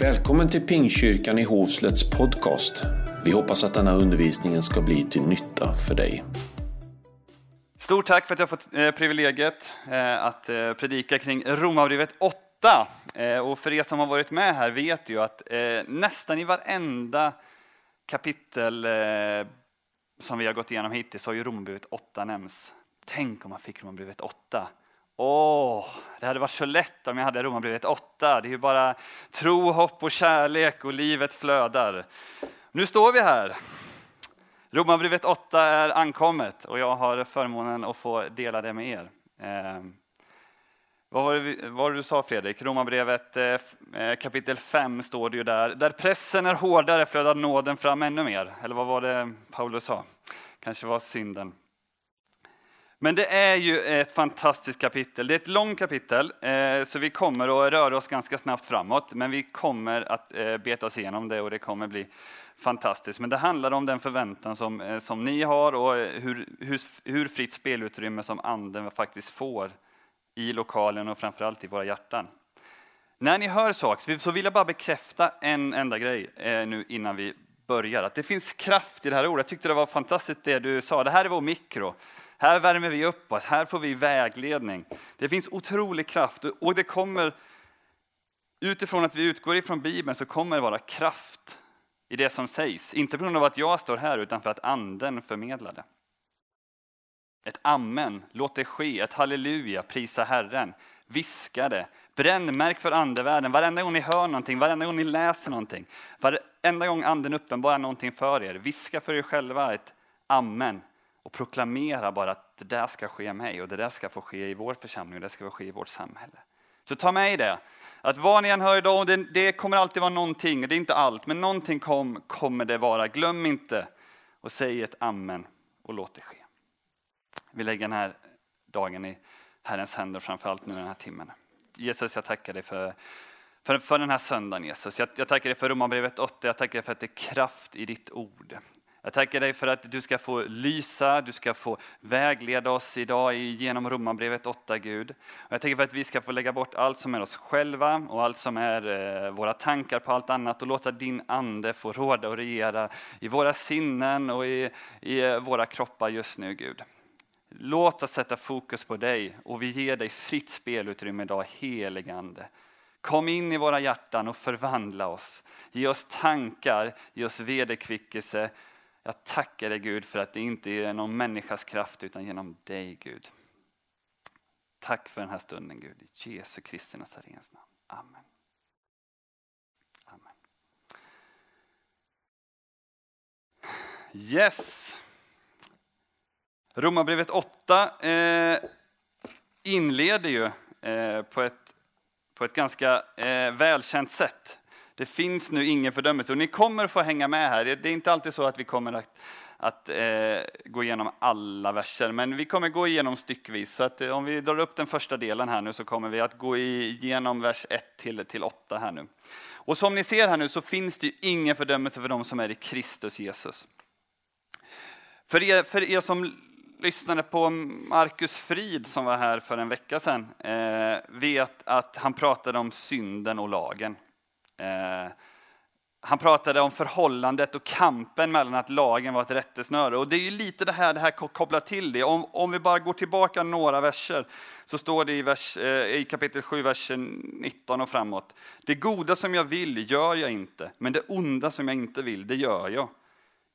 Välkommen till Pingkyrkan i Hovslätts podcast. Vi hoppas att denna undervisning ska bli till nytta för dig. Stort tack för att jag fått eh, privilegiet eh, att eh, predika kring Romarbrevet 8. Eh, och för er som har varit med här vet ju att eh, nästan i varenda kapitel eh, som vi har gått igenom hittills har ju Romarbrevet 8 nämnts. Tänk om man fick Romarbrevet 8. Åh, det hade varit så lätt om jag hade Romarbrevet 8. Det är ju bara tro, hopp och kärlek och livet flödar. Nu står vi här. Romarbrevet 8 är ankommet och jag har förmånen att få dela det med er. Eh, vad var, det, vad var det du sa Fredrik? Romarbrevet eh, eh, kapitel 5 står det ju där. Där pressen är hårdare flödar nåden fram ännu mer. Eller vad var det Paulus sa? Kanske var synden. Men det är ju ett fantastiskt kapitel. Det är ett långt kapitel, eh, så vi kommer att röra oss ganska snabbt framåt. Men vi kommer att eh, beta oss igenom det och det kommer bli fantastiskt. Men det handlar om den förväntan som, eh, som ni har och hur, hur, hur fritt spelutrymme som anden faktiskt får i lokalen och framförallt i våra hjärtan. När ni hör saker så vill jag bara bekräfta en enda grej nu innan vi börjar. Att det finns kraft i det här ordet. Jag tyckte det var fantastiskt det du sa. Det här är vår mikro. Här värmer vi upp oss, här får vi vägledning. Det finns otrolig kraft och det kommer utifrån att vi utgår ifrån Bibeln så kommer det vara kraft i det som sägs. Inte på grund av att jag står här utan för att anden förmedlar det. Ett amen, låt det ske, ett halleluja, prisa Herren, viska det, brännmärk för andevärlden. Varenda gång ni hör någonting, varenda gång ni läser någonting, varenda gång anden uppenbarar någonting för er, viska för er själva ett amen och proklamera bara att det där ska ske mig och det där ska få ske i vår församling och det ska få ske i vårt samhälle. Så ta med det. Att vad ni än hör idag, det, det kommer alltid vara någonting, det är inte allt, men någonting kom, kommer det vara. Glöm inte och säg ett amen och låt det ske. Vi lägger den här dagen i Herrens händer, framförallt nu den här timmen. Jesus, jag tackar dig för, för, för den här söndagen Jesus. Jag, jag tackar dig för Romarbrevet 8, jag tackar dig för att det är kraft i ditt ord. Jag tackar dig för att du ska få lysa, du ska få vägleda oss idag genom Romarbrevet 8, Gud. Och jag tackar för att vi ska få lägga bort allt som är oss själva och allt som är eh, våra tankar på allt annat och låta din ande få råda och regera i våra sinnen och i, i våra kroppar just nu, Gud. Låt oss sätta fokus på dig och vi ger dig fritt spelutrymme idag, helig Ande. Kom in i våra hjärtan och förvandla oss. Ge oss tankar, ge oss vederkvickelse, jag tackar dig Gud för att det inte är någon människas kraft utan genom dig Gud. Tack för den här stunden Gud. I Jesu Kristi Nazarens namn. Amen. Amen. Yes. Romarbrevet 8 eh, inleder ju eh, på, ett, på ett ganska eh, välkänt sätt. Det finns nu ingen fördömelse och ni kommer få hänga med här. Det är inte alltid så att vi kommer att, att eh, gå igenom alla verser, men vi kommer gå igenom styckvis. Så att, eh, om vi drar upp den första delen här nu så kommer vi att gå igenom vers 1 till, till 8 här nu. Och som ni ser här nu så finns det ingen fördömelse för de som är i Kristus Jesus. För er, för er som lyssnade på Markus Frid som var här för en vecka sedan eh, vet att han pratade om synden och lagen. Eh, han pratade om förhållandet och kampen mellan att lagen var ett rättesnöre. Och det är ju lite det här det här kopplar till det. Om, om vi bara går tillbaka några verser så står det i, vers, eh, i kapitel 7, vers 19 och framåt. Det goda som jag vill gör jag inte, men det onda som jag inte vill, det gör jag.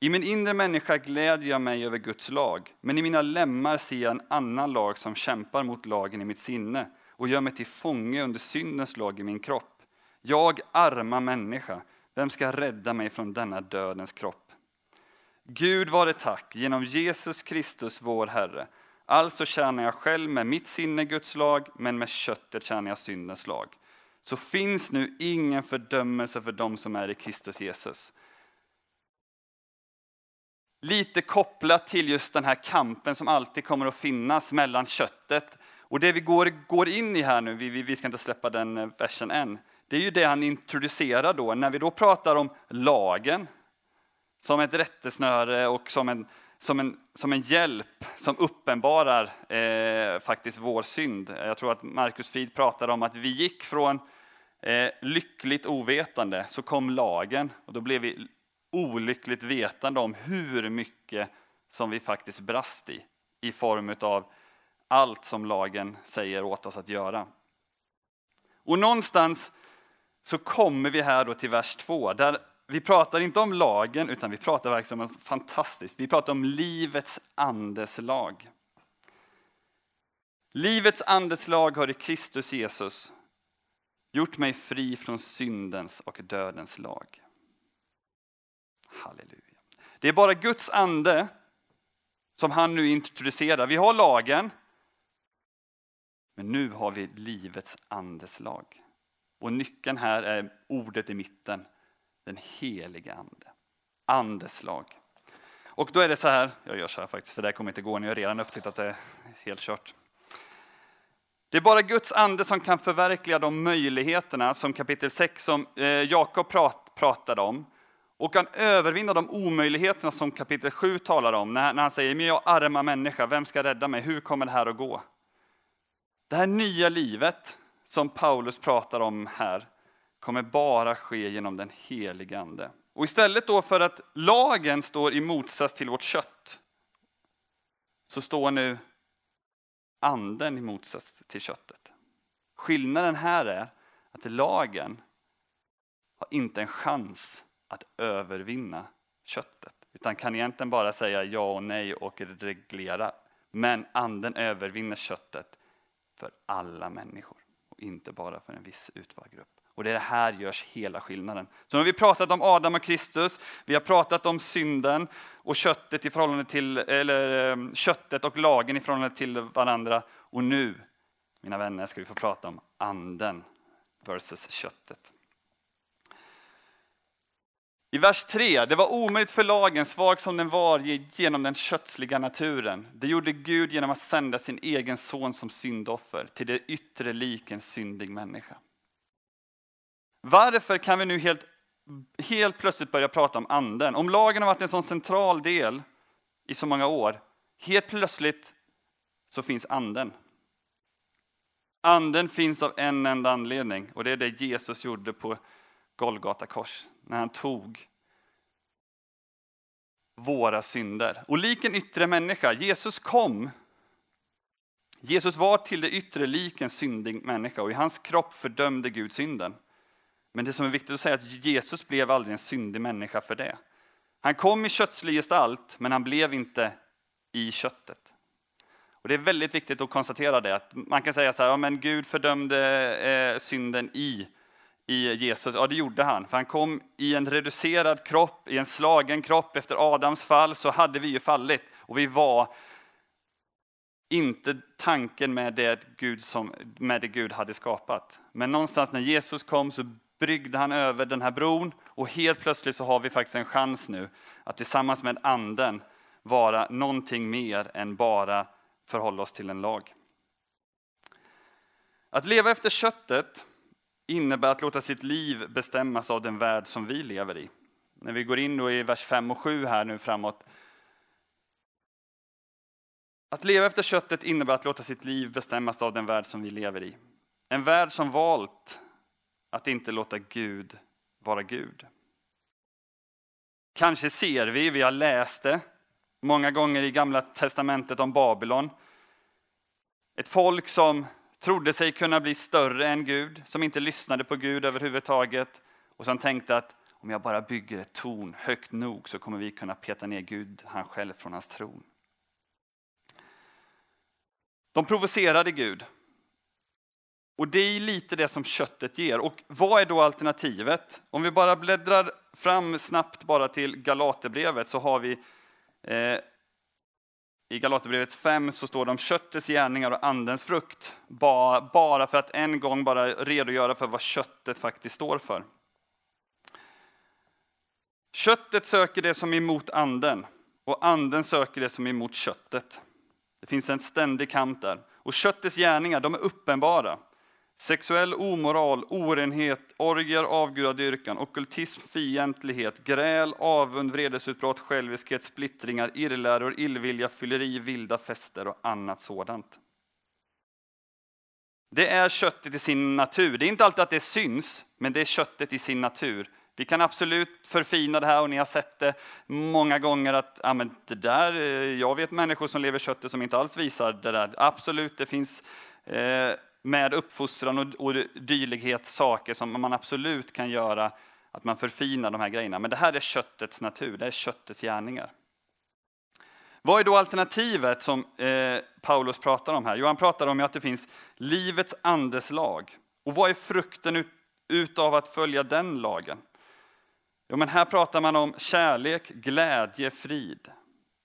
I min inre människa glädjer jag mig över Guds lag, men i mina lemmar ser jag en annan lag som kämpar mot lagen i mitt sinne och gör mig till fånge under syndens lag i min kropp. Jag arma människa, vem ska rädda mig från denna dödens kropp? Gud vare tack genom Jesus Kristus vår Herre. Alltså tjänar jag själv med mitt sinne Guds lag, men med köttet tjänar jag syndens lag. Så finns nu ingen fördömelse för dem som är i Kristus Jesus. Lite kopplat till just den här kampen som alltid kommer att finnas mellan köttet och det vi går, går in i här nu, vi, vi ska inte släppa den eh, versen än, det är ju det han introducerar då. När vi då pratar om lagen som ett rättesnöre och som en, som en, som en hjälp som uppenbarar eh, faktiskt vår synd. Jag tror att Markus Frid pratade om att vi gick från eh, lyckligt ovetande så kom lagen och då blev vi olyckligt vetande om hur mycket som vi faktiskt brast i, i form av allt som lagen säger åt oss att göra. Och någonstans så kommer vi här då till vers 2, där vi pratar inte om lagen, utan vi pratar verkligen om fantastiskt. Vi pratar om livets andes lag. Livets andes lag har i Kristus Jesus gjort mig fri från syndens och dödens lag. Halleluja. Det är bara Guds ande som han nu introducerar. Vi har lagen, men nu har vi livets andes lag. Och nyckeln här är ordet i mitten, den helige ande. Andeslag. Och då är det så här, jag gör så här faktiskt, för det här kommer inte gå, ni har redan upptäckt att det är helt kört. Det är bara Guds ande som kan förverkliga de möjligheterna som kapitel 6 som eh, Jakob prat, pratade om och kan övervinna de omöjligheterna som kapitel 7 talar om när, när han säger men jag arma människa, vem ska rädda mig? Hur kommer det här att gå? Det här nya livet som Paulus pratar om här kommer bara ske genom den helige Ande. Och istället då för att lagen står i motsats till vårt kött så står nu anden i motsats till köttet. Skillnaden här är att lagen har inte en chans att övervinna köttet, utan kan egentligen bara säga ja och nej och reglera. Men anden övervinner köttet för alla människor och inte bara för en viss utvald grupp. Och det är här görs hela skillnaden. Så nu har vi pratat om Adam och Kristus, vi har pratat om synden och köttet i förhållande till, eller ehm, köttet och lagen i förhållande till varandra. Och nu, mina vänner, ska vi få prata om anden versus köttet. I vers 3, det var omöjligt för lagen, svag som den var, genom den kötsliga naturen. Det gjorde Gud genom att sända sin egen son som syndoffer till det yttre lik en syndig människa. Varför kan vi nu helt, helt plötsligt börja prata om anden? Om lagen har varit en sån central del i så många år, helt plötsligt så finns anden. Anden finns av en enda anledning och det är det Jesus gjorde på Golgata kors när han tog våra synder. Och lik en yttre människa, Jesus kom. Jesus var till det yttre lik en syndig människa och i hans kropp fördömde Gud synden. Men det som är viktigt att säga är att Jesus blev aldrig en syndig människa för det. Han kom i kötslig gestalt, men han blev inte i köttet. Och Det är väldigt viktigt att konstatera det. Att man kan säga så här, ja, men Gud fördömde eh, synden i i Jesus? Ja, det gjorde han. För han kom i en reducerad kropp, i en slagen kropp. Efter Adams fall så hade vi ju fallit och vi var inte tanken med det Gud, som, med det Gud hade skapat. Men någonstans när Jesus kom så bryggde han över den här bron och helt plötsligt så har vi faktiskt en chans nu att tillsammans med anden vara någonting mer än bara förhålla oss till en lag. Att leva efter köttet innebär att låta sitt liv bestämmas av den värld som vi lever i. När vi går in då i vers 5 och 7 här nu framåt. Att leva efter köttet innebär att låta sitt liv bestämmas av den värld som vi lever i. En värld som valt att inte låta Gud vara Gud. Kanske ser vi, vi har läst det många gånger i Gamla Testamentet om Babylon. Ett folk som trodde sig kunna bli större än Gud, som inte lyssnade på Gud överhuvudtaget och som tänkte att om jag bara bygger ett torn högt nog så kommer vi kunna peta ner Gud, han själv, från hans tron. De provocerade Gud. Och det är lite det som köttet ger. Och vad är då alternativet? Om vi bara bläddrar fram snabbt bara till Galaterbrevet så har vi eh, i Galaterbrevet 5 så står det om köttets gärningar och andens frukt. Bara för att en gång bara redogöra för vad köttet faktiskt står för. Köttet söker det som är emot anden och anden söker det som är emot köttet. Det finns en ständig kamp där. Och köttets gärningar, de är uppenbara. Sexuell omoral, orenhet, orger, avgudadyrkan, okultism, fientlighet, gräl, avund, vredesutbrott, själviskhet, splittringar, irrläror, illvilja, fylleri, vilda fester och annat sådant. Det är köttet i sin natur. Det är inte alltid att det syns, men det är köttet i sin natur. Vi kan absolut förfina det här och ni har sett det många gånger att ja, men det där, eh, jag vet människor som lever köttet som inte alls visar det där. Absolut, det finns eh, med uppfostran och, och dylighet saker som man absolut kan göra, att man förfinar de här grejerna. Men det här är köttets natur, det är köttets gärningar. Vad är då alternativet som eh, Paulus pratar om här? Jo, han pratar om att det finns livets andes lag. Och vad är frukten ut, utav att följa den lagen? Jo, men här pratar man om kärlek, glädje, frid,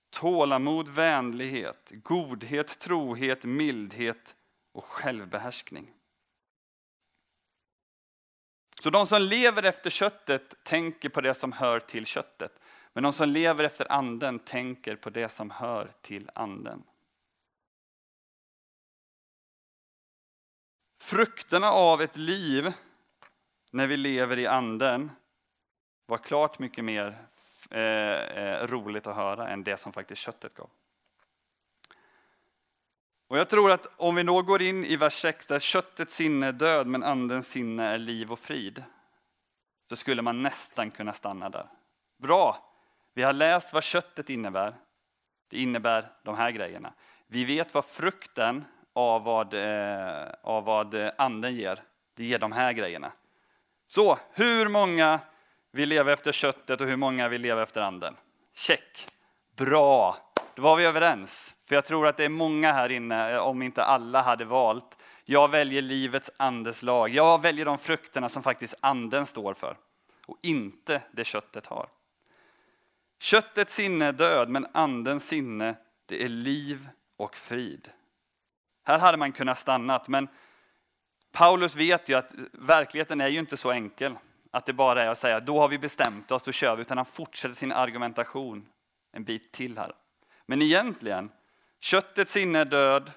tålamod, vänlighet, godhet, trohet, mildhet och självbehärskning. Så de som lever efter köttet tänker på det som hör till köttet. Men de som lever efter anden tänker på det som hör till anden. Frukterna av ett liv när vi lever i anden var klart mycket mer eh, eh roligt att höra än det som faktiskt köttet gav. Och jag tror att om vi då går in i vers 6 där köttets sinne är död men andens sinne är liv och frid, så skulle man nästan kunna stanna där. Bra, vi har läst vad köttet innebär. Det innebär de här grejerna. Vi vet vad frukten av vad, eh, av vad anden ger, det ger de här grejerna. Så hur många vill leva efter köttet och hur många vill leva efter anden? Check. Bra, då var vi överens. För jag tror att det är många här inne, eh, om inte alla hade valt, jag väljer livets andes lag. Jag väljer de frukterna som faktiskt anden står för och inte det köttet har. Köttets sinne är död, men andens sinne det är liv och frid. Här hade man kunnat stannat, men Paulus vet ju att verkligheten är ju inte så enkel. Att det bara är att säga, då har vi bestämt oss, då kör vi. Utan han fortsätter sin argumentation en bit till här. Men egentligen, köttets sinne är död,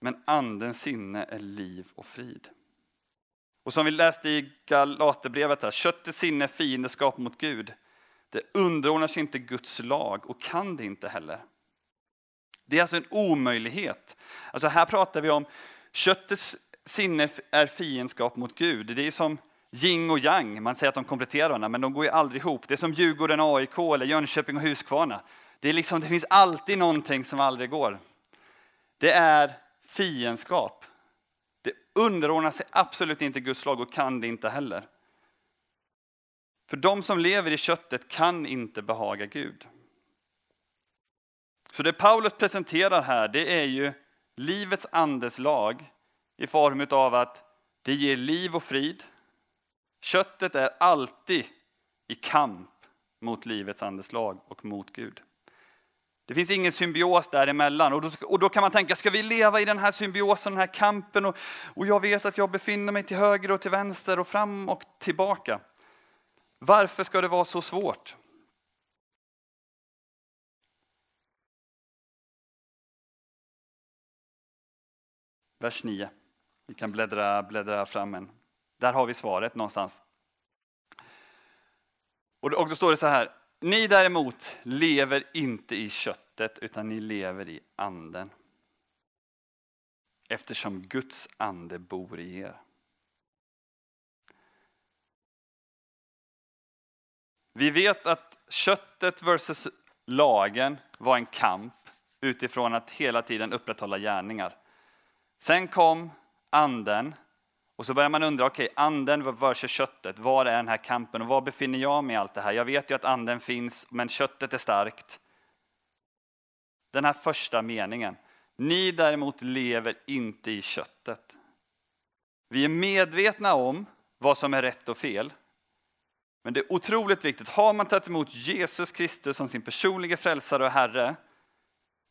men andens sinne är liv och frid. Och som vi läste i Galaterbrevet, här, köttets sinne är fiendeskap mot Gud. Det underordnar sig inte Guds lag och kan det inte heller. Det är alltså en omöjlighet. Alltså här pratar vi om köttets sinne är fiendskap mot Gud. Det är som yin och yang, man säger att de kompletterar varandra, men de går ju aldrig ihop. Det är som Djurgården AIK eller Jönköping och Huskvarna. Det, är liksom, det finns alltid någonting som aldrig går. Det är fiendskap. Det underordnar sig absolut inte Guds lag och kan det inte heller. För de som lever i köttet kan inte behaga Gud. Så det Paulus presenterar här, det är ju livets andes lag i form av att det ger liv och frid. Köttet är alltid i kamp mot livets andes lag och mot Gud. Det finns ingen symbios däremellan. Och då, och då kan man tänka, ska vi leva i den här symbiosen, den här kampen? Och, och jag vet att jag befinner mig till höger och till vänster och fram och tillbaka. Varför ska det vara så svårt? Vers 9. Vi kan bläddra, bläddra fram en. Där har vi svaret någonstans. Och då står det så här. Ni däremot lever inte i köttet utan ni lever i anden. Eftersom Guds ande bor i er. Vi vet att köttet versus lagen var en kamp utifrån att hela tiden upprätthålla gärningar. Sen kom anden och så börjar man undra, okej, okay, anden versus köttet, var är den här kampen och var befinner jag mig i allt det här? Jag vet ju att anden finns, men köttet är starkt. Den här första meningen, ni däremot lever inte i köttet. Vi är medvetna om vad som är rätt och fel, men det är otroligt viktigt. Har man tagit emot Jesus Kristus som sin personliga frälsare och Herre,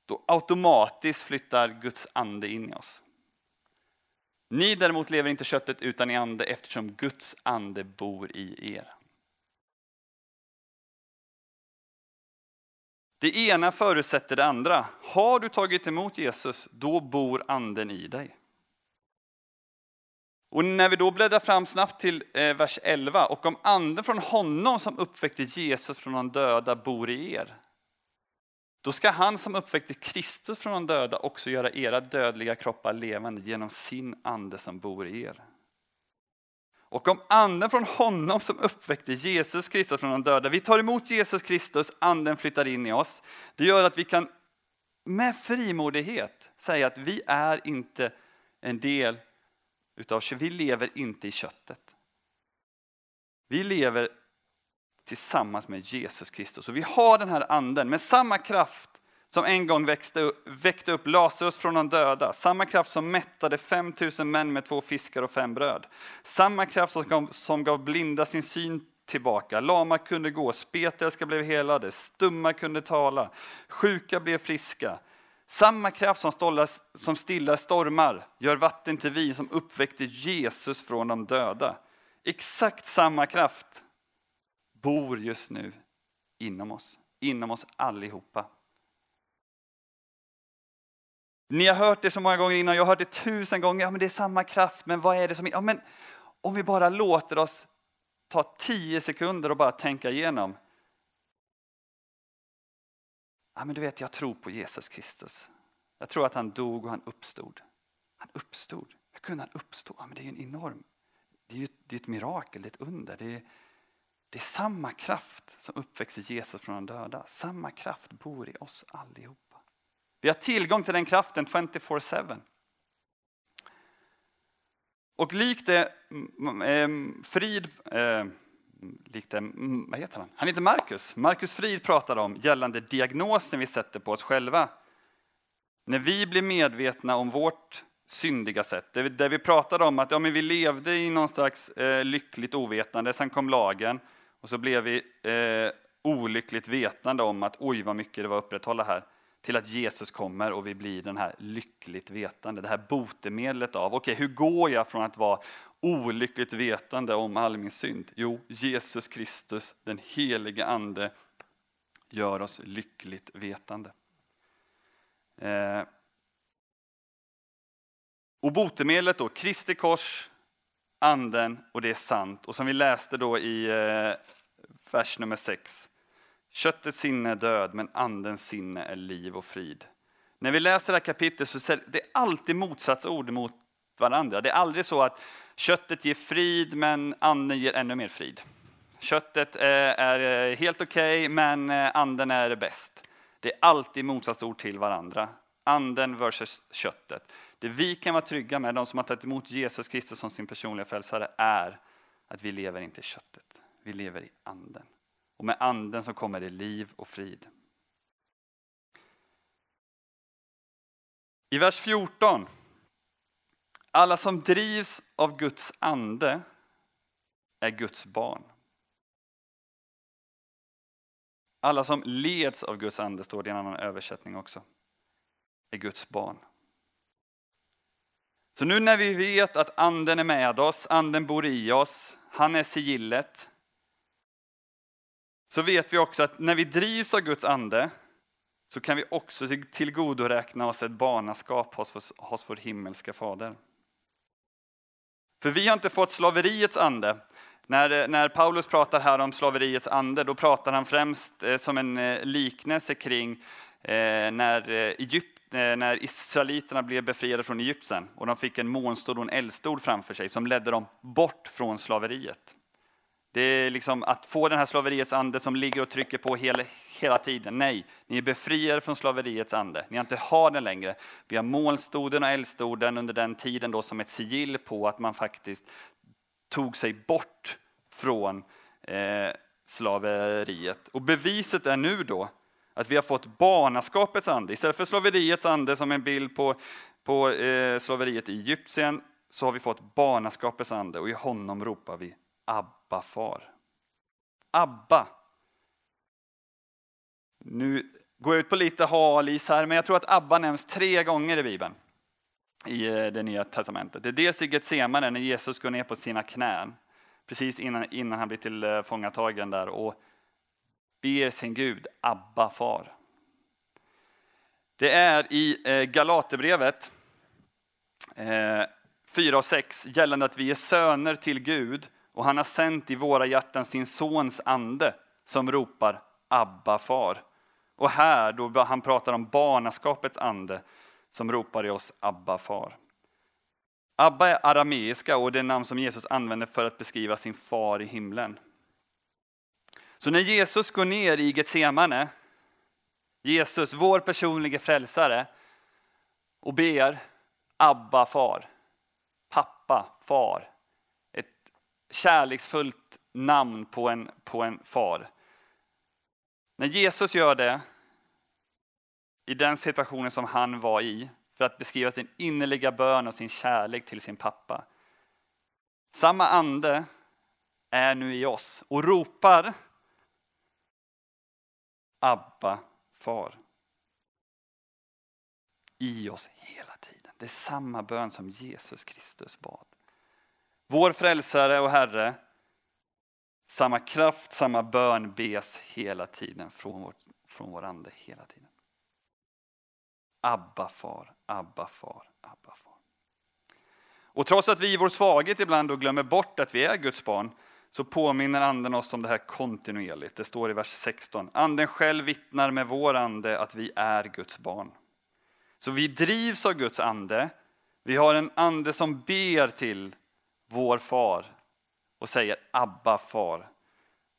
då automatiskt flyttar Guds ande in i oss. Ni däremot lever inte köttet utan i ande eftersom Guds ande bor i er. Det ena förutsätter det andra. Har du tagit emot Jesus, då bor anden i dig. Och när vi då bläddrar fram snabbt till eh, vers 11, och om anden från honom som uppväckte Jesus från de döda bor i er, då ska han som uppväckte Kristus från de döda också göra era dödliga kroppar levande genom sin ande som bor i er. Och om anden från honom som uppväckte Jesus Kristus från de döda, vi tar emot Jesus Kristus, anden flyttar in i oss. Det gör att vi kan med frimodighet säga att vi är inte en del utav, vi lever inte i köttet. Vi lever tillsammans med Jesus Kristus. Och vi har den här anden med samma kraft som en gång växte, väckte upp Lazarus från de döda. Samma kraft som mättade 5000 män med två fiskar och fem bröd. Samma kraft som gav, som gav blinda sin syn tillbaka. Lama kunde gå, spetälska blev helade, stumma kunde tala, sjuka blev friska. Samma kraft som, stollas, som stillar stormar gör vatten till vin som uppväckte Jesus från de döda. Exakt samma kraft bor just nu inom oss, inom oss allihopa. Ni har hört det så många gånger innan, jag har hört det tusen gånger. Ja, men det är samma kraft, men vad är det som... Ja, men om vi bara låter oss ta tio sekunder och bara tänka igenom. Ja, men du vet, jag tror på Jesus Kristus. Jag tror att han dog och han uppstod. Han uppstod. Hur kunde han uppstå? Ja, men det är ju en enorm... Det är ju det är ett mirakel, det är ett under. Det är, det är samma kraft som uppväxte Jesus från de döda. Samma kraft bor i oss allihopa. Vi har tillgång till den kraften 24-7. Och likt det mm, mm, ehm, Frid, eh, likt det, mm, vad heter han? Han heter Marcus. Marcus Frid pratade om gällande diagnosen vi sätter på oss själva. När vi blir medvetna om vårt syndiga sätt, där vi pratade om att ja, men vi levde i någon slags eh, lyckligt ovetande, sen kom lagen och så blev vi eh, olyckligt vetande om att oj vad mycket det var att upprätthålla här till att Jesus kommer och vi blir den här lyckligt vetande, det här botemedlet av, okej okay, hur går jag från att vara olyckligt vetande om all min synd? Jo, Jesus Kristus, den helige Ande, gör oss lyckligt vetande. Eh. Och botemedlet då, Kristi kors, anden och det är sant. Och som vi läste då i eh, vers nummer 6. Köttets sinne är död, men andens sinne är liv och frid. När vi läser det här kapitlet så är det alltid motsatsord mot varandra. Det är aldrig så att köttet ger frid, men anden ger ännu mer frid. Köttet eh, är eh, helt okej, okay, men anden är bäst. Det är alltid motsatsord till varandra. Anden versus köttet. Det vi kan vara trygga med, de som har tagit emot Jesus Kristus som sin personliga frälsare, är att vi lever inte i köttet. Vi lever i anden. Och med anden så kommer det liv och frid. I vers 14. Alla som drivs av Guds ande är Guds barn. Alla som leds av Guds ande, står det i en annan översättning också, är Guds barn. Så nu när vi vet att anden är med oss, anden bor i oss, han är sigillet, så vet vi också att när vi drivs av Guds ande så kan vi också tillgodoräkna oss ett barnaskap hos, hos vår himmelska fader. För vi har inte fått slaveriets ande. När, när Paulus pratar här om slaveriets ande, då pratar han främst eh, som en eh, liknelse kring eh, när, eh, Egypten Eh, när israeliterna blev befriade från Egypten och de fick en månstod och en eldstod framför sig som ledde dem bort från slaveriet. Det är liksom att få den här slaveriets ande som ligger och trycker på hela, hela tiden. Nej, ni är befriade från slaveriets ande. Ni har inte har den längre. Vi har molnstoden och eldstoden under den tiden då som ett sigill på att man faktiskt tog sig bort från eh, slaveriet. Och beviset är nu då att vi har fått barnaskapets ande. Istället för slaveriets ande som en bild på, på eh, slaveriet i Egypten så har vi fått barnaskapets ande och i honom ropar vi Abba far. Abba. Nu går jag ut på lite halis här, men jag tror att Abba nämns tre gånger i Bibeln i eh, det nya testamentet. Det är dels i Getsemane när Jesus går ner på sina knän precis innan, innan han blir tillfångatagen eh, där och ber sin Gud, Abba far. Det är i eh, Galaterbrevet eh, 4 och 6 gällande att vi är söner till Gud och han har sänt i våra hjärtan sin sons ande som ropar Abba far. Och här, då han pratar om barnaskapets ande som ropar i oss Abba, far. Abba är arameiska och det namn som Jesus använder för att beskriva sin far i himlen. Så när Jesus går ner i Getsemane, Jesus, vår personliga frälsare, och ber Abba, far, pappa, far, ett kärleksfullt namn på en, på en far. När Jesus gör det, i den situationen som han var i, för att beskriva sin innerliga bön och sin kärlek till sin pappa. Samma ande är nu i oss och ropar Abba, far. I oss hela tiden. Det är samma bön som Jesus Kristus bad. Vår frälsare och Herre, samma kraft, samma bön bes hela tiden från vår, från vår ande hela tiden. Abba far, Abba far, Abba far. Och trots att vi i vår svaghet ibland då glömmer bort att vi är Guds barn så påminner anden oss om det här kontinuerligt. Det står i vers 16. Anden själv vittnar med vår ande att vi är Guds barn. Så vi drivs av Guds ande. Vi har en ande som ber till vår far och säger Abba far.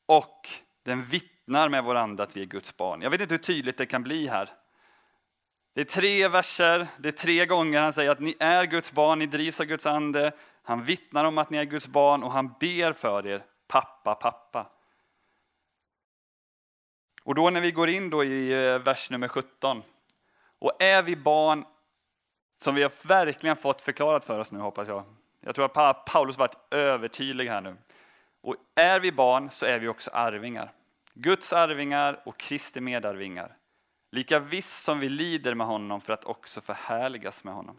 Och den vittnar med vår ande att vi är Guds barn. Jag vet inte hur tydligt det kan bli här. Det är tre verser, det är tre gånger han säger att ni är Guds barn, ni drivs av Guds ande. Han vittnar om att ni är Guds barn och han ber för er, pappa, pappa. Och då när vi går in då i eh, vers nummer 17. Och är vi barn, som vi har verkligen fått förklarat för oss nu hoppas jag. Jag tror att Paulus varit övertydlig här nu. Och är vi barn så är vi också arvingar. Guds arvingar och Kristi medarvingar. Lika viss som vi lider med honom för att också förhärligas med honom.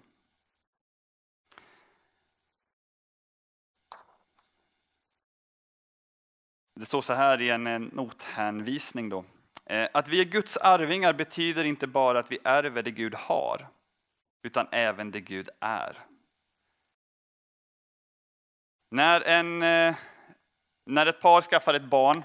Det står så här i en nothänvisning då. Eh, att vi är Guds arvingar betyder inte bara att vi ärver det Gud har, utan även det Gud är. När, en, eh, när ett par skaffar ett barn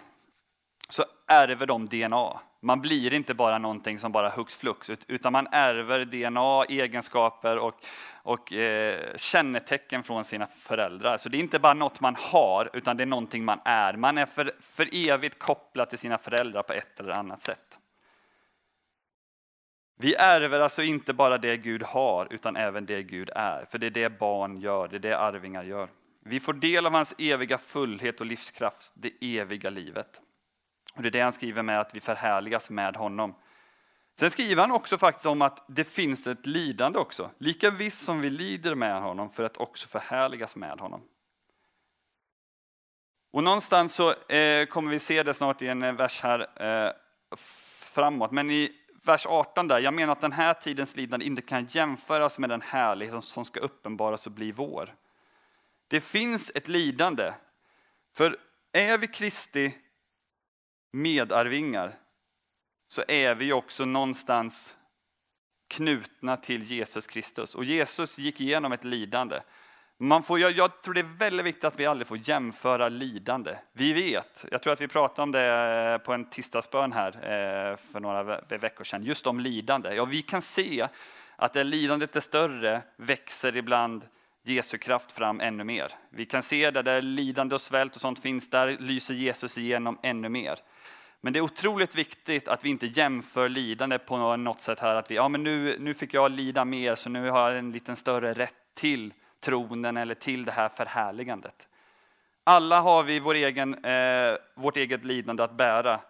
så ärver de DNA. Man blir inte bara någonting som bara hux flux, utan man ärver DNA, egenskaper och, och eh, kännetecken från sina föräldrar. Så det är inte bara något man har, utan det är någonting man är. Man är för, för evigt kopplad till sina föräldrar på ett eller annat sätt. Vi ärver alltså inte bara det Gud har, utan även det Gud är. För det är det barn gör, det är det arvingar gör. Vi får del av hans eviga fullhet och livskraft, det eviga livet. Och det är det han skriver med att vi förhärligas med honom. Sen skriver han också faktiskt om att det finns ett lidande också. Lika visst som vi lider med honom för att också förhärligas med honom. Och någonstans så eh, kommer vi se det snart i en eh, vers här eh, framåt. Men i vers 18 där, jag menar att den här tidens lidande inte kan jämföras med den härlighet som ska uppenbaras och bli vår. Det finns ett lidande. För är vi Kristi medarvingar så är vi också någonstans knutna till Jesus Kristus. Och Jesus gick igenom ett lidande. Man får, jag, jag, tror det är väldigt viktigt att vi aldrig får jämföra lidande. Vi vet, jag tror att vi pratade om det eh, på en tisdagsbön här eh, för några veckor sedan, just om lidande. Ja, vi kan se att där lidandet är större växer ibland Jesu kraft fram ännu mer. Vi kan se det där lidande och svält och sånt finns, där lyser Jesus igenom ännu mer. Men det är otroligt viktigt att vi inte jämför lidande på något sätt här, att vi, ja men nu, nu fick jag lida mer så nu har jag en liten större rätt till tronen eller till det här förhärligandet. Alla har vi vår egen, eh, vårt eget lidande att bära.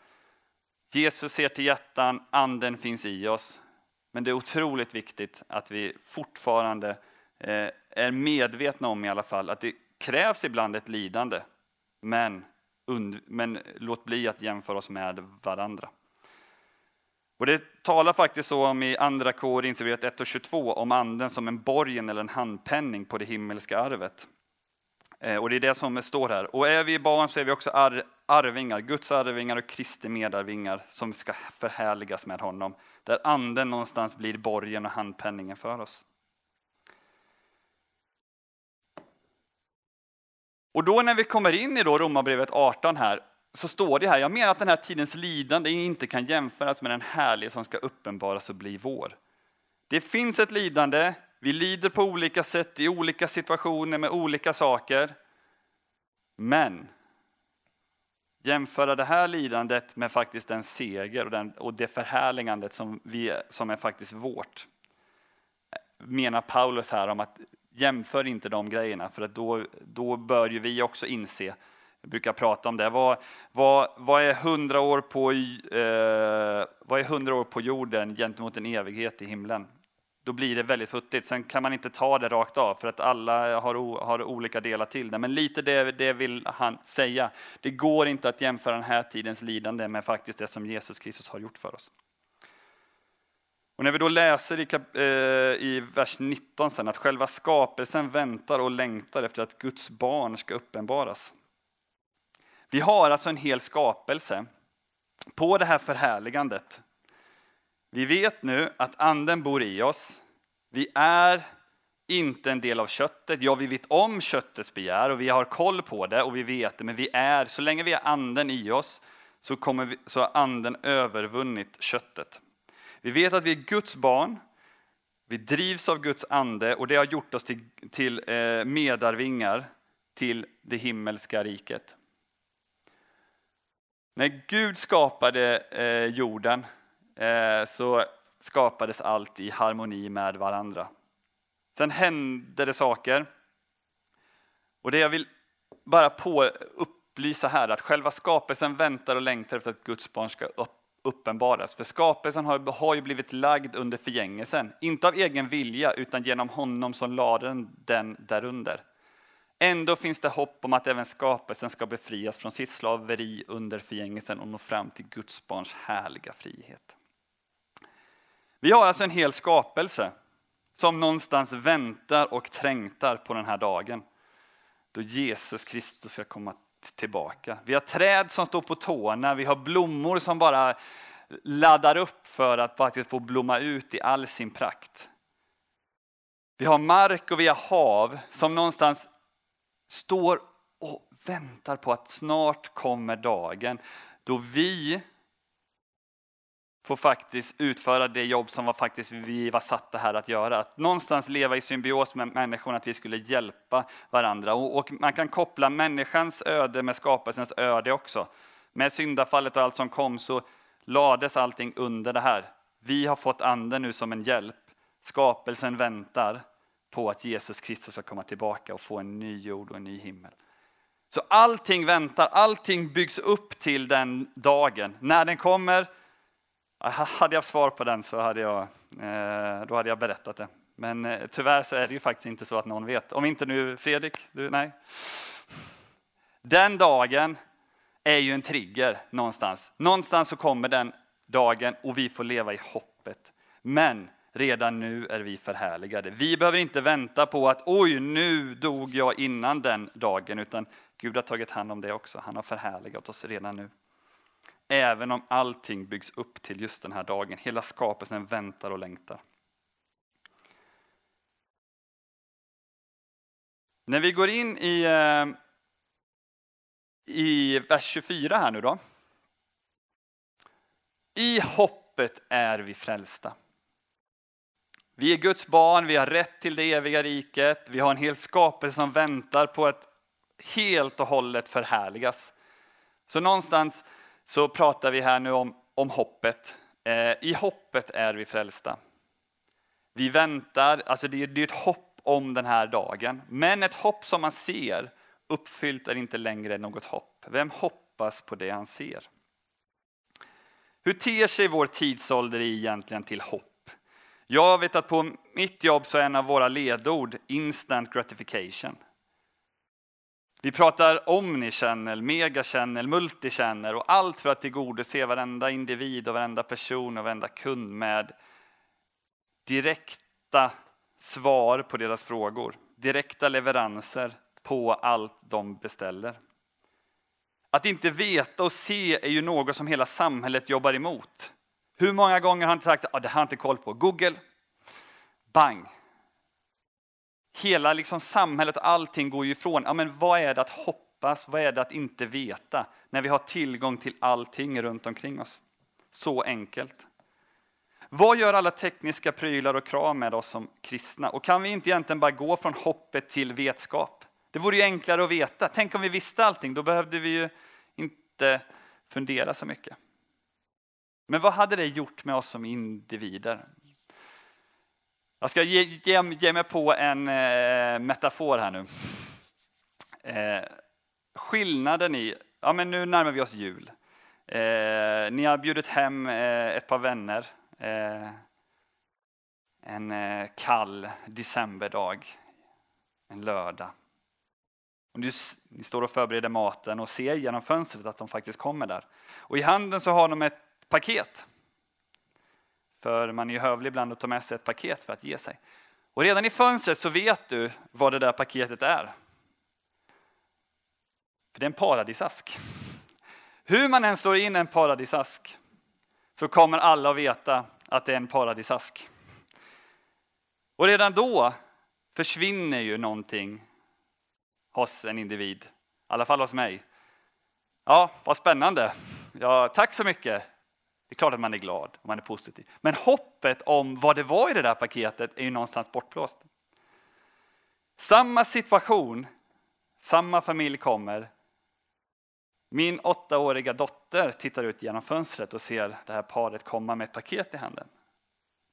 Jesus ser till hjärtan, anden finns i oss. Men det är otroligt viktigt att vi fortfarande eh, är medvetna om i alla fall att det krävs ibland ett lidande. Men men låt bli att jämföra oss med varandra. Och det talar faktiskt så om i andra Korinthierbrevet 1 och 22 om anden som en borgen eller en handpenning på det himmelska arvet. Eh, och det är det som står här. Och är vi barn så är vi också arvingar, Guds arvingar och Kristi medarvingar som ska förhärligas med honom. Där anden någonstans blir borgen och handpenningen för oss. Och då när vi kommer in i då Romarbrevet 18 här, så står det här, jag menar att den här tidens lidande inte kan jämföras med den härlighet som ska uppenbaras och bli vår. Det finns ett lidande, vi lider på olika sätt i olika situationer med olika saker. Men jämföra det här lidandet med faktiskt den seger och, den, och det förhärligandet som, vi, som är faktiskt vårt. Menar Paulus här om att jämför inte de grejerna för att då, då bör ju vi också inse jag brukar prata om det. Vad, vad, vad är hundra år, på, eh, vad är 100 år på jorden gentemot en evighet i himlen? Då blir det väldigt futtigt. Sen kan man inte ta det rakt av för att alla har, har olika delar till det. Men lite det, det vill han säga. Det går inte att jämföra den här tidens lidande med faktiskt det som Jesus Kristus har gjort för oss. Och när vi då läser i, eh, i vers 19 sen att själva skapelsen väntar och längtar efter att Guds barn ska uppenbaras. Vi har alltså en hel skapelse på det här förhärligandet. Vi vet nu att anden bor i oss. Vi är inte en del av köttet. Ja, vi vet om köttets begär och vi har koll på det och vi vet det, men vi är, så länge vi har anden i oss så, kommer vi, så har anden övervunnit köttet. Vi vet att vi är Guds barn, vi drivs av Guds ande och det har gjort oss till, till eh, medarvingar till det himmelska riket. När Gud skapade eh, jorden eh, så skapades allt i harmoni med varandra. Sen hände det saker. Och det jag vill bara på upplysa här att själva skapelsen väntar och längtar efter att Guds barn ska upp uppenbaras. För skapelsen har, har ju blivit lagd under förgängelsen, inte av egen vilja utan genom honom som lade den, den därunder. Ändå finns det hopp om att även skapelsen ska befrias från sitt slaveri under förgängelsen och nå fram till Guds barns härliga frihet. Vi har alltså en hel skapelse som någonstans väntar och trängtar på den här dagen då Jesus Kristus ska komma tillbaka. Vi har träd som står på tårna, vi har blommor som bara laddar upp för att faktiskt få blomma ut i all sin prakt. Vi har mark och vi har hav som någonstans står och väntar på att snart kommer dagen då vi får faktiskt utföra det jobb som var faktiskt vi var satta här att göra. Att någonstans leva i symbios med människan, att vi skulle hjälpa varandra. Och, och man kan koppla människans öde med skapelsens öde också. Med syndafallet och allt som kom så lades allting under det här. Vi har fått anden nu som en hjälp. Skapelsen väntar på att Jesus Kristus ska komma tillbaka och få en ny jord och en ny himmel. Så allting väntar, allting byggs upp till den dagen. När den kommer, hade jag svar på den så hade jag, eh, då hade jag berättat det. Men eh, tyvärr så är det ju faktiskt inte så att någon vet. Om inte nu Fredrik, du, nej. Den dagen är ju en trigger någonstans. Någonstans så kommer den dagen och vi får leva i hoppet. Men redan nu är vi förhärligade. Vi behöver inte vänta på att oj, nu dog jag innan den dagen, utan Gud har tagit hand om det också. Han har förhärligat oss redan nu. Även om allting byggs upp till just den här dagen. Hela skapelsen väntar och längtar. När vi går in i, eh, i vers 24 här nu då. I hoppet är vi frälsta. Vi är Guds barn, vi har rätt till det eviga riket, vi har en hel skapelse som väntar på att helt och hållet förhärligas. Så någonstans så pratar vi här nu om, om hoppet. Eh, I hoppet är vi frälsta. Vi väntar, alltså det är, det är ett hopp om den här dagen. Men ett hopp som man ser uppfyllt är inte längre något hopp. Vem hoppas på det han ser? Hur ter sig vår tidsålder egentligen till hopp? Jag vet att på mitt jobb så är en av våra ledord instant gratification. Vi pratar omnichannel, megachannel, multichannel och allt för att tillgodose varenda individ och varenda person och varenda kund med direkta svar på deras frågor. Direkta leveranser på allt de beställer. Att inte veta och se är ju något som hela samhället jobbar emot. Hur många gånger har han inte sagt att ah, det har jag inte koll på? Google, bang. Hela liksom samhället och allting går ju ifrån, ja, men vad är det att hoppas? Vad är det att inte veta när vi har tillgång till allting runt omkring oss? Så enkelt. Vad gör alla tekniska prylar och krav med oss som kristna? Och kan vi inte egentligen bara gå från hoppet till vetskap? Det vore ju enklare att veta. Tänk om vi visste allting, då behövde vi ju inte fundera så mycket. Men vad hade det gjort med oss som individer? Jag ska ge, ge, ge mig på en eh, metafor här nu. Eh, skillnaden i, ja men nu närmar vi oss jul. Eh, ni har bjudit hem eh, ett par vänner eh, en eh, kall decemberdag, en lördag. Och nu, ni står och förbereder maten och ser genom fönstret att de faktiskt kommer där. Och i handen så har de ett paket. För man är ju hövlig ibland att ta med sig ett paket för att ge sig. Och redan i fönstret så vet du vad det där paketet är. För det är en paradisask. Hur man än slår in en paradisask så kommer alla att veta att det är en paradisask. Och redan då försvinner ju någonting hos en individ, i alla fall hos mig. Ja, vad spännande. Ja, tack så mycket. Det är klart att man är glad och man är positiv. Men hoppet om vad det var i det där paketet är ju någonstans bortblåst. Samma situation, samma familj kommer. Min åttaåriga dotter tittar ut genom fönstret och ser det här paret komma med ett paket i handen.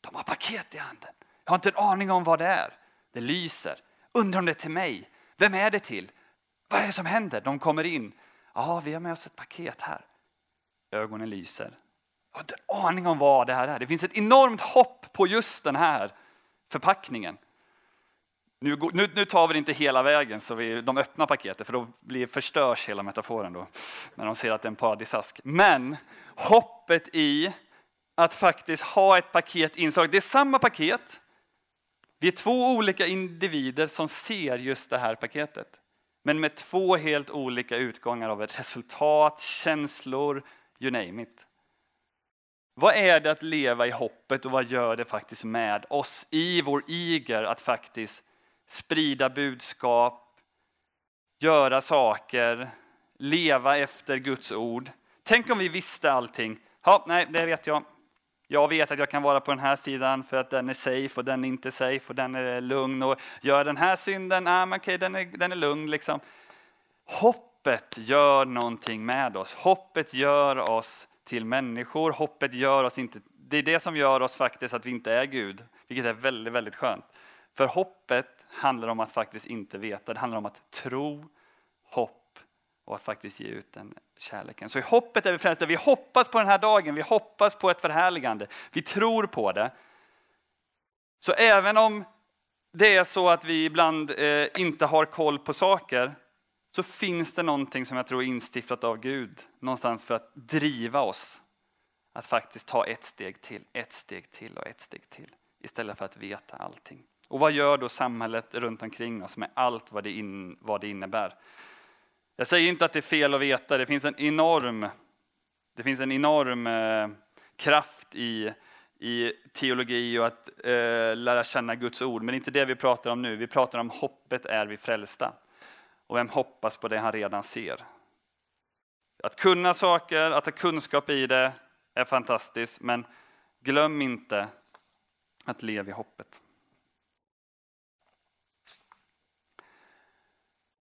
De har paket i handen. Jag har inte en aning om vad det är. Det lyser. Undrar om det är till mig. Vem är det till? Vad är det som händer? De kommer in. Ja, vi har med oss ett paket här. Ögonen lyser. Jag har inte en aning om vad det här är. Det finns ett enormt hopp på just den här förpackningen. Nu, nu, nu tar vi det inte hela vägen så vi, de öppnar paketet för då blir, förstörs hela metaforen då när de ser att det är en paradisask. Men hoppet i att faktiskt ha ett paket inslaget. Det är samma paket. Vi är två olika individer som ser just det här paketet. Men med två helt olika utgångar av ett resultat, känslor, you name it. Vad är det att leva i hoppet och vad gör det faktiskt med oss i vår iger att faktiskt sprida budskap, göra saker, leva efter Guds ord. Tänk om vi visste allting. Ja, nej, det vet jag. Jag vet att jag kan vara på den här sidan för att den är safe och den är inte safe och den är lugn. Och gör den här synden, nej men okej, den, är, den är lugn. Liksom. Hoppet gör någonting med oss. Hoppet gör oss till människor. Hoppet gör oss inte... Det är det som gör oss faktiskt att vi inte är Gud, vilket är väldigt, väldigt skönt. För hoppet handlar om att faktiskt inte veta. Det handlar om att tro, hopp och att faktiskt ge ut den kärleken. Så i hoppet är vi frälsta. Vi hoppas på den här dagen, vi hoppas på ett förhärligande. Vi tror på det. Så även om det är så att vi ibland eh, inte har koll på saker så finns det någonting som jag tror är instiftat av Gud någonstans för att driva oss att faktiskt ta ett steg till, ett steg till och ett steg till istället för att veta allting. Och vad gör då samhället runt omkring oss med allt vad det, in, vad det innebär? Jag säger inte att det är fel att veta, det finns en enorm, det finns en enorm eh, kraft i, i teologi och att eh, lära känna Guds ord, men det är inte det vi pratar om nu. Vi pratar om hoppet är vi frälsta. Och vem hoppas på det han redan ser? Att kunna saker, att ha kunskap i det är fantastiskt, men glöm inte att leva i hoppet.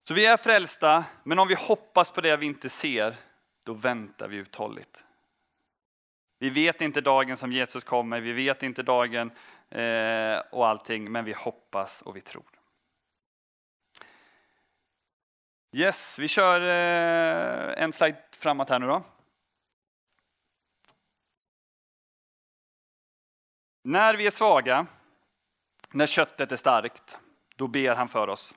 Så vi är frälsta, men om vi hoppas på det vi inte ser, då väntar vi uthålligt. Vi vet inte dagen som Jesus kommer, vi vet inte dagen eh, och allting, men vi hoppas och vi tror. Yes, vi kör eh, en slide framåt här nu då. När vi är svaga, när köttet är starkt, då ber han för oss.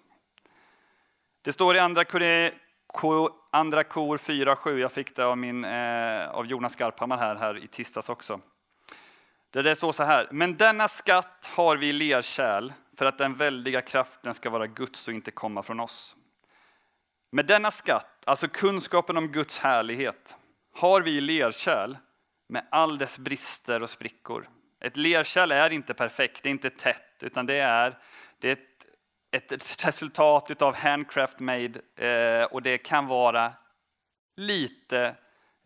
Det står i andra, kor, andra kor 4.7, jag fick det av, min, eh, av Jonas Skarphammar här, här i tisdags också. Där det står så här, men denna skatt har vi i lerkärl för att den väldiga kraften ska vara Guds och inte komma från oss. Med denna skatt, alltså kunskapen om Guds härlighet, har vi lerkärl med all dess brister och sprickor. Ett lerkärl är inte perfekt, det är inte tätt, utan det är, det är ett ett resultat av handcraft made eh, och det kan vara lite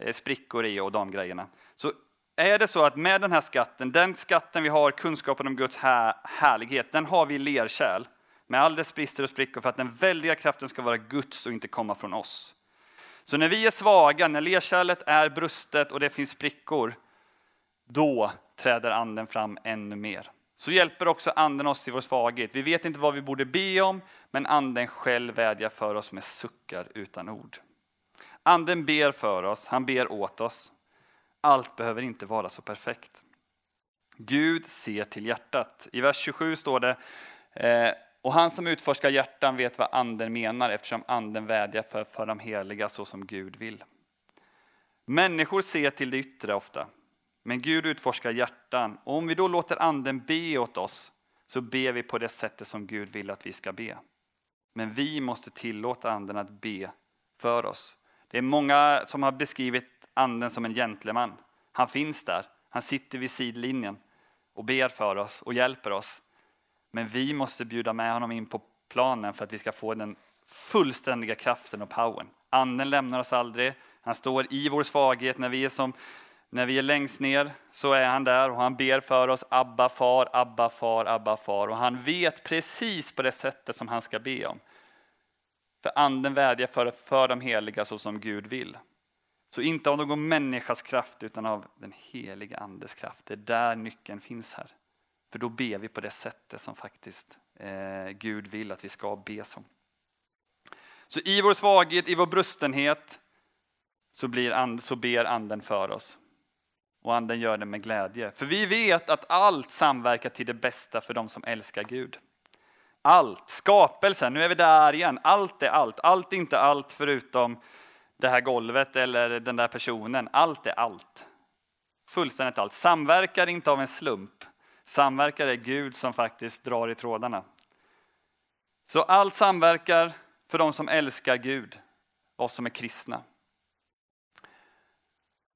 eh, sprickor i och de grejerna. Så är det så att med den här skatten, den skatten vi har, kunskapen om Guds här, härlighet, den har vi i lerkärl med all dess brister och sprickor för att den väldiga kraften ska vara Guds och inte komma från oss. Så när vi är svaga, när lerkärlet är brustet och det finns sprickor, då träder anden fram ännu mer. Så hjälper också anden oss i vår svaghet. Vi vet inte vad vi borde be om, men anden själv vädjar för oss med suckar utan ord. Anden ber för oss, han ber åt oss. Allt behöver inte vara så perfekt. Gud ser till hjärtat. I vers 27 står det, eh, och han som utforskar hjärtan vet vad anden menar eftersom anden vädjar för, för de heliga så som Gud vill. Människor ser till det yttre ofta, men Gud utforskar hjärtan. Och om vi då låter anden be åt oss så ber vi på det sättet som Gud vill att vi ska be. Men vi måste tillåta anden att be för oss. Det är många som har beskrivit anden som en gentleman. Han finns där, han sitter vid sidlinjen och ber för oss och hjälper oss. Men vi måste bjuda med honom in på planen för att vi ska få den fullständiga kraften och powern. Anden lämnar oss aldrig. Han står i vår svaghet när vi är som när vi är längst ner så är han där och han ber för oss, Abba far, Abba far, Abba far. Och han vet precis på det sättet som han ska be om. För anden vädjar för, för de heliga så som Gud vill. Så inte av någon människas kraft utan av den heliga andes kraft. Det är där nyckeln finns här. För då ber vi på det sättet som faktiskt eh, Gud vill att vi ska be som. Så i vår svaghet, i vår brustenhet så, blir and, så ber anden för oss. Och anden gör det med glädje. För vi vet att allt samverkar till det bästa för de som älskar Gud. Allt, skapelsen, nu är vi där igen. Allt är allt. Allt är inte allt förutom det här golvet eller den där personen. Allt är allt. Fullständigt allt. Samverkar inte av en slump. Samverkar är Gud som faktiskt drar i trådarna. Så allt samverkar för de som älskar Gud, oss som är kristna.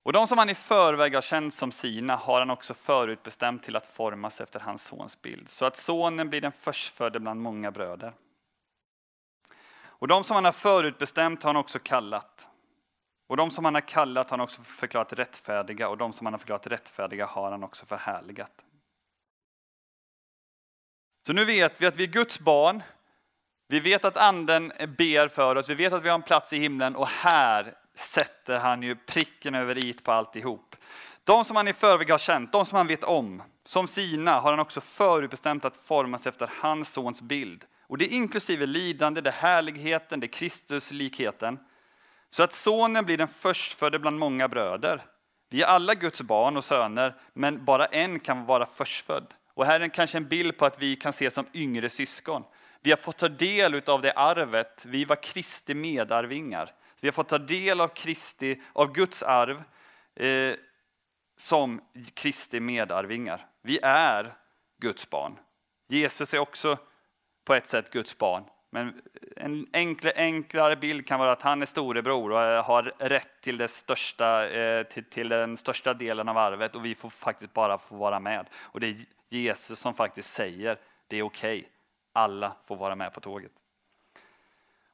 Och de som han i förväg har känt som sina har han också förutbestämt till att formas efter hans sons bild, så att sonen blir den förstfödde bland många bröder. Och de som han har förutbestämt har han också kallat. Och de som han har kallat har han också förklarat rättfärdiga, och de som han har förklarat rättfärdiga har han också förhärligat. Så nu vet vi att vi är Guds barn, vi vet att anden ber för oss, vi vet att vi har en plats i himlen och här sätter han ju pricken över i på alltihop. De som han i förväg har känt, de som han vet om, som sina har han också förutbestämt att formas efter hans sons bild. Och det är inklusive lidande, det är härligheten, det är Kristuslikheten. Så att sonen blir den förstfödde bland många bröder. Vi är alla Guds barn och söner, men bara en kan vara förstfödd. Och här är kanske en bild på att vi kan ses som yngre syskon. Vi har fått ta del av det arvet, vi var Kristi medarvingar. Vi har fått ta del av, Kristi, av Guds arv eh, som Kristi medarvingar. Vi är Guds barn. Jesus är också på ett sätt Guds barn. Men en enklare, enklare bild kan vara att han är storebror och eh, har rätt till, det största, eh, till, till den största delen av arvet och vi får faktiskt bara få vara med. Och det är Jesus som faktiskt säger det är okej, okay. alla får vara med på tåget.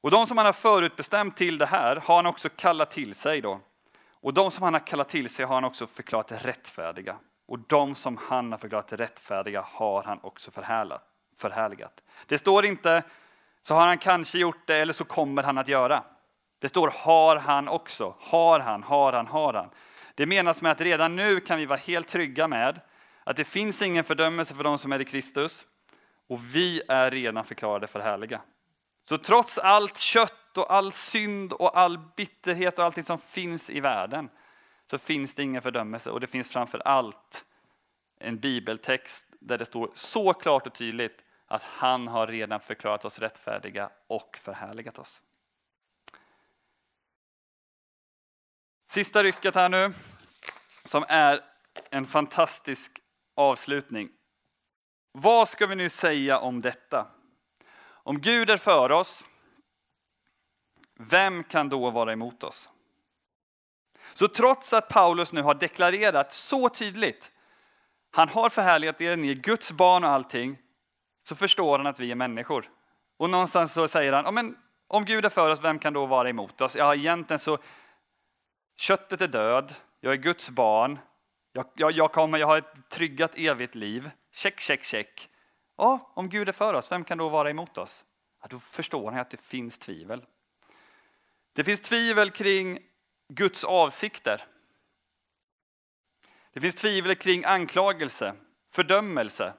Och de som han har förutbestämt till det här har han också kallat till sig. Då. Och de som han har kallat till sig har han också förklarat rättfärdiga. Och de som han har förklarat rättfärdiga har han också förhärligat. Det står inte så har han kanske gjort det eller så kommer han att göra. Det står har han också. Har han, har han, har han. Det menas med att redan nu kan vi vara helt trygga med att det finns ingen fördömelse för de som är i Kristus och vi är redan förklarade för härliga. Så trots allt kött och all synd och all bitterhet och allting som finns i världen så finns det ingen fördömelse och det finns framför allt en bibeltext där det står så klart och tydligt att han har redan förklarat oss rättfärdiga och förhärligat oss. Sista rycket här nu, som är en fantastisk avslutning. Vad ska vi nu säga om detta? Om Gud är för oss, vem kan då vara emot oss? Så trots att Paulus nu har deklarerat så tydligt, han har förhärligat er, ni är Guds barn och allting, så förstår han att vi är människor. Och någonstans så säger han, men om Gud är för oss, vem kan då vara emot oss? Ja, egentligen så, köttet är död, jag är Guds barn, jag, jag, jag, kommer, jag har ett tryggat evigt liv. Check, check, check. Ja, om Gud är för oss, vem kan då vara emot oss? Ja, då förstår han att det finns tvivel. Det finns tvivel kring Guds avsikter. Det finns tvivel kring anklagelse, fördömelse.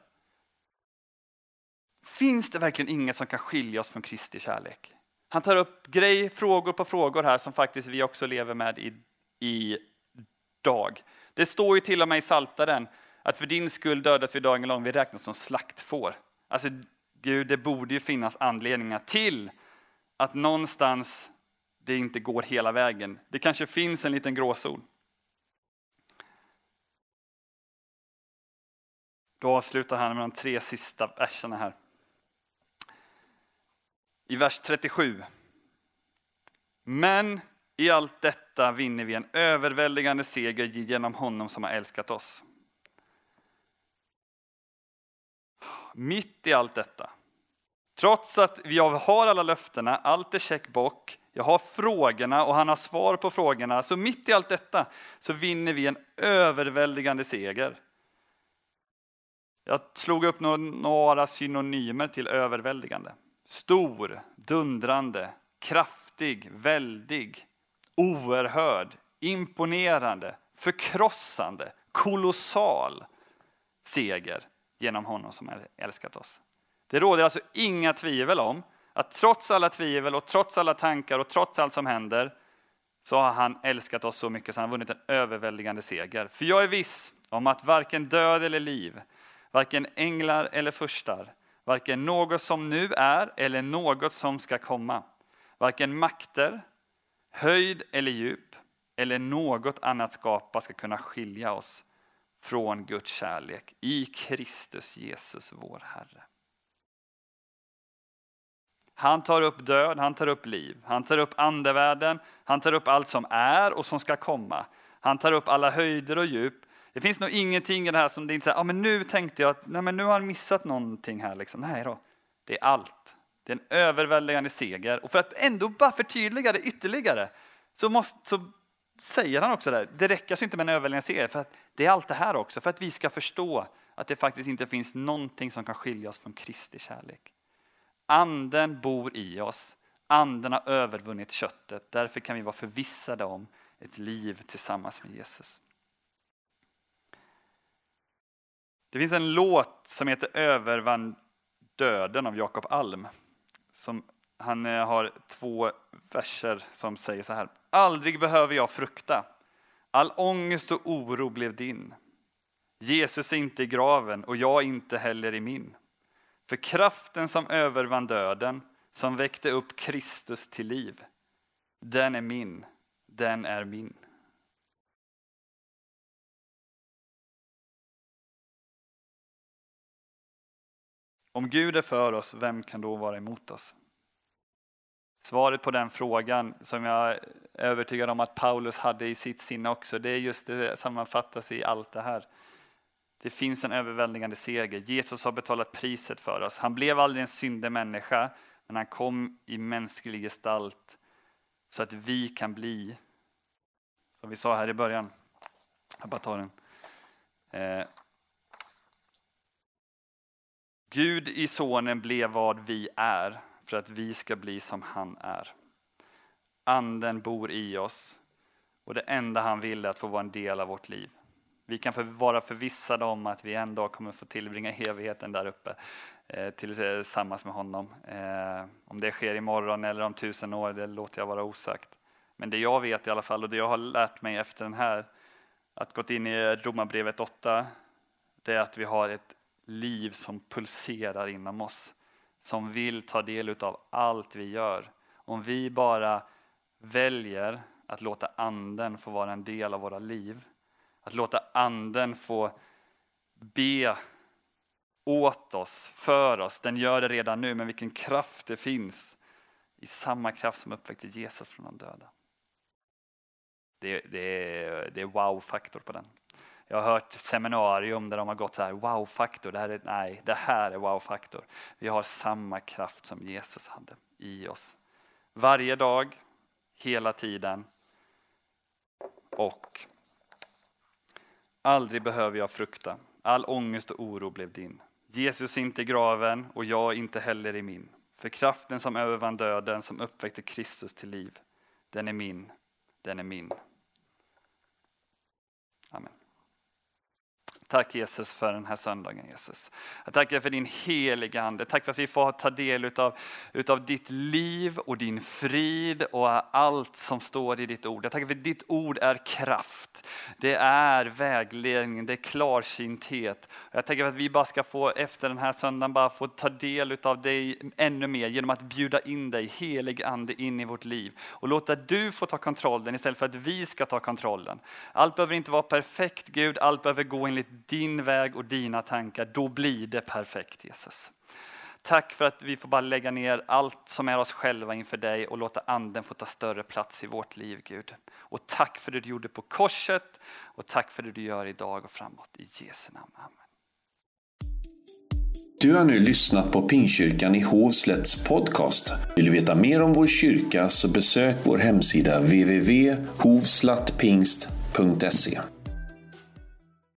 Finns det verkligen inget som kan skilja oss från Kristi kärlek? Han tar upp grej, frågor på frågor här som faktiskt vi också lever med i, i dag. Det står ju till och med i Saltaren att för din skull dödas vi dagen lång, vi räknas som slaktfår. Alltså Gud, det borde ju finnas anledningar till att någonstans det inte går hela vägen. Det kanske finns en liten gråzon. Då avslutar han med de tre sista verserna här. I vers 37. Men i allt detta vinner vi en överväldigande seger genom honom som har älskat oss. Mitt i allt detta, trots att vi har alla löftena, allt är checkbock, jag har frågorna och han har svar på frågorna, så mitt i allt detta så vinner vi en överväldigande seger. Jag slog upp några synonymer till överväldigande. Stor, dundrande, kraftig, väldig, oerhörd, imponerande, förkrossande, kolossal seger genom honom som älskat oss. Det råder alltså inga tvivel om att trots alla tvivel och trots alla tankar och trots allt som händer så har han älskat oss så mycket så han har vunnit en överväldigande seger. För jag är viss om att varken död eller liv, varken änglar eller furstar, varken något som nu är eller något som ska komma, varken makter, höjd eller djup eller något annat skapa ska kunna skilja oss från Guds kärlek i Kristus Jesus vår Herre. Han tar upp död, han tar upp liv, han tar upp andevärlden, han tar upp allt som är och som ska komma. Han tar upp alla höjder och djup. Det finns nog ingenting i det här som det inte säger, ah, men nu tänkte jag att nej, men nu har han missat någonting här. Liksom. Nej då, det är allt. Det är en överväldigande seger. Och för att ändå bara förtydliga det ytterligare så, måste, så säger han också det, det räcker alltså inte med en överväldigande seger, för att det är allt det här också, för att vi ska förstå att det faktiskt inte finns någonting som kan skilja oss från Kristi kärlek. Anden bor i oss, anden har övervunnit köttet, därför kan vi vara förvissade om ett liv tillsammans med Jesus. Det finns en låt som heter Övervann döden av Jakob Alm. Som, han eh, har två verser som säger så här. Aldrig behöver jag frukta. All ångest och oro blev din. Jesus är inte i graven och jag inte heller i min. För kraften som övervann döden, som väckte upp Kristus till liv, den är min, den är min. Om Gud är för oss, vem kan då vara emot oss? Svaret på den frågan, som jag är övertygad om att Paulus hade i sitt sinne också, det är just det sammanfattas i allt det här. Det finns en överväldigande seger. Jesus har betalat priset för oss. Han blev aldrig en syndig människa, men han kom i mänsklig gestalt så att vi kan bli, som vi sa här i början, jag bara tar den. Eh, Gud i sonen blev vad vi är för att vi ska bli som han är. Anden bor i oss och det enda han vill är att få vara en del av vårt liv. Vi kan vara förvissade om att vi en dag kommer få tillbringa evigheten där uppe eh, eh tillsammans med honom. Eh, om det sker imorgon eller om tusen år, det låter jag vara osagt. Men det jag vet i alla fall och det jag har lärt mig efter den här, att gått in i Romarbrevet 8, det är att vi har ett liv som pulserar inom oss, som vill ta del av allt vi gör. Om vi bara väljer att låta anden få vara en del av våra liv, att låta anden få be åt oss, för oss. Den gör det redan nu, men vilken kraft det finns i samma kraft som uppväckte Jesus från de döda. Det, det, det är wow-faktor på den. Jag har hört seminarium där de har gått så här, wow-faktor, det här är, nej, det här är wow-faktor. Vi har samma kraft som Jesus hade i oss. Varje dag, hela tiden. Och aldrig behöver jag frukta. All ångest och oro blev din. Jesus är inte i graven och jag inte heller i min. För kraften som övervann döden, som uppväckte Kristus till liv, den är min, den är min. Amen. Tack Jesus för den här söndagen Jesus. Jag tackar för din heliga Ande. Tack för att vi får ta del utav, utav ditt liv och din frid och allt som står i ditt ord. Jag tackar för att ditt ord är kraft. Det är vägledning, det är klarsynthet. Jag tackar för att vi bara ska få efter den här söndagen bara få ta del utav dig ännu mer genom att bjuda in dig, helig Ande, in i vårt liv och låta du få ta kontrollen istället för att vi ska ta kontrollen. Allt behöver inte vara perfekt Gud, allt behöver gå enligt din väg och dina tankar, då blir det perfekt Jesus. Tack för att vi får bara lägga ner allt som är oss själva inför dig och låta anden få ta större plats i vårt liv Gud. Och tack för det du gjorde på korset och tack för det du gör idag och framåt. I Jesu namn. Amen. Du har nu lyssnat på Pingkyrkan i Hovslätts podcast. Vill du veta mer om vår kyrka så besök vår hemsida www.hovslattpingst.se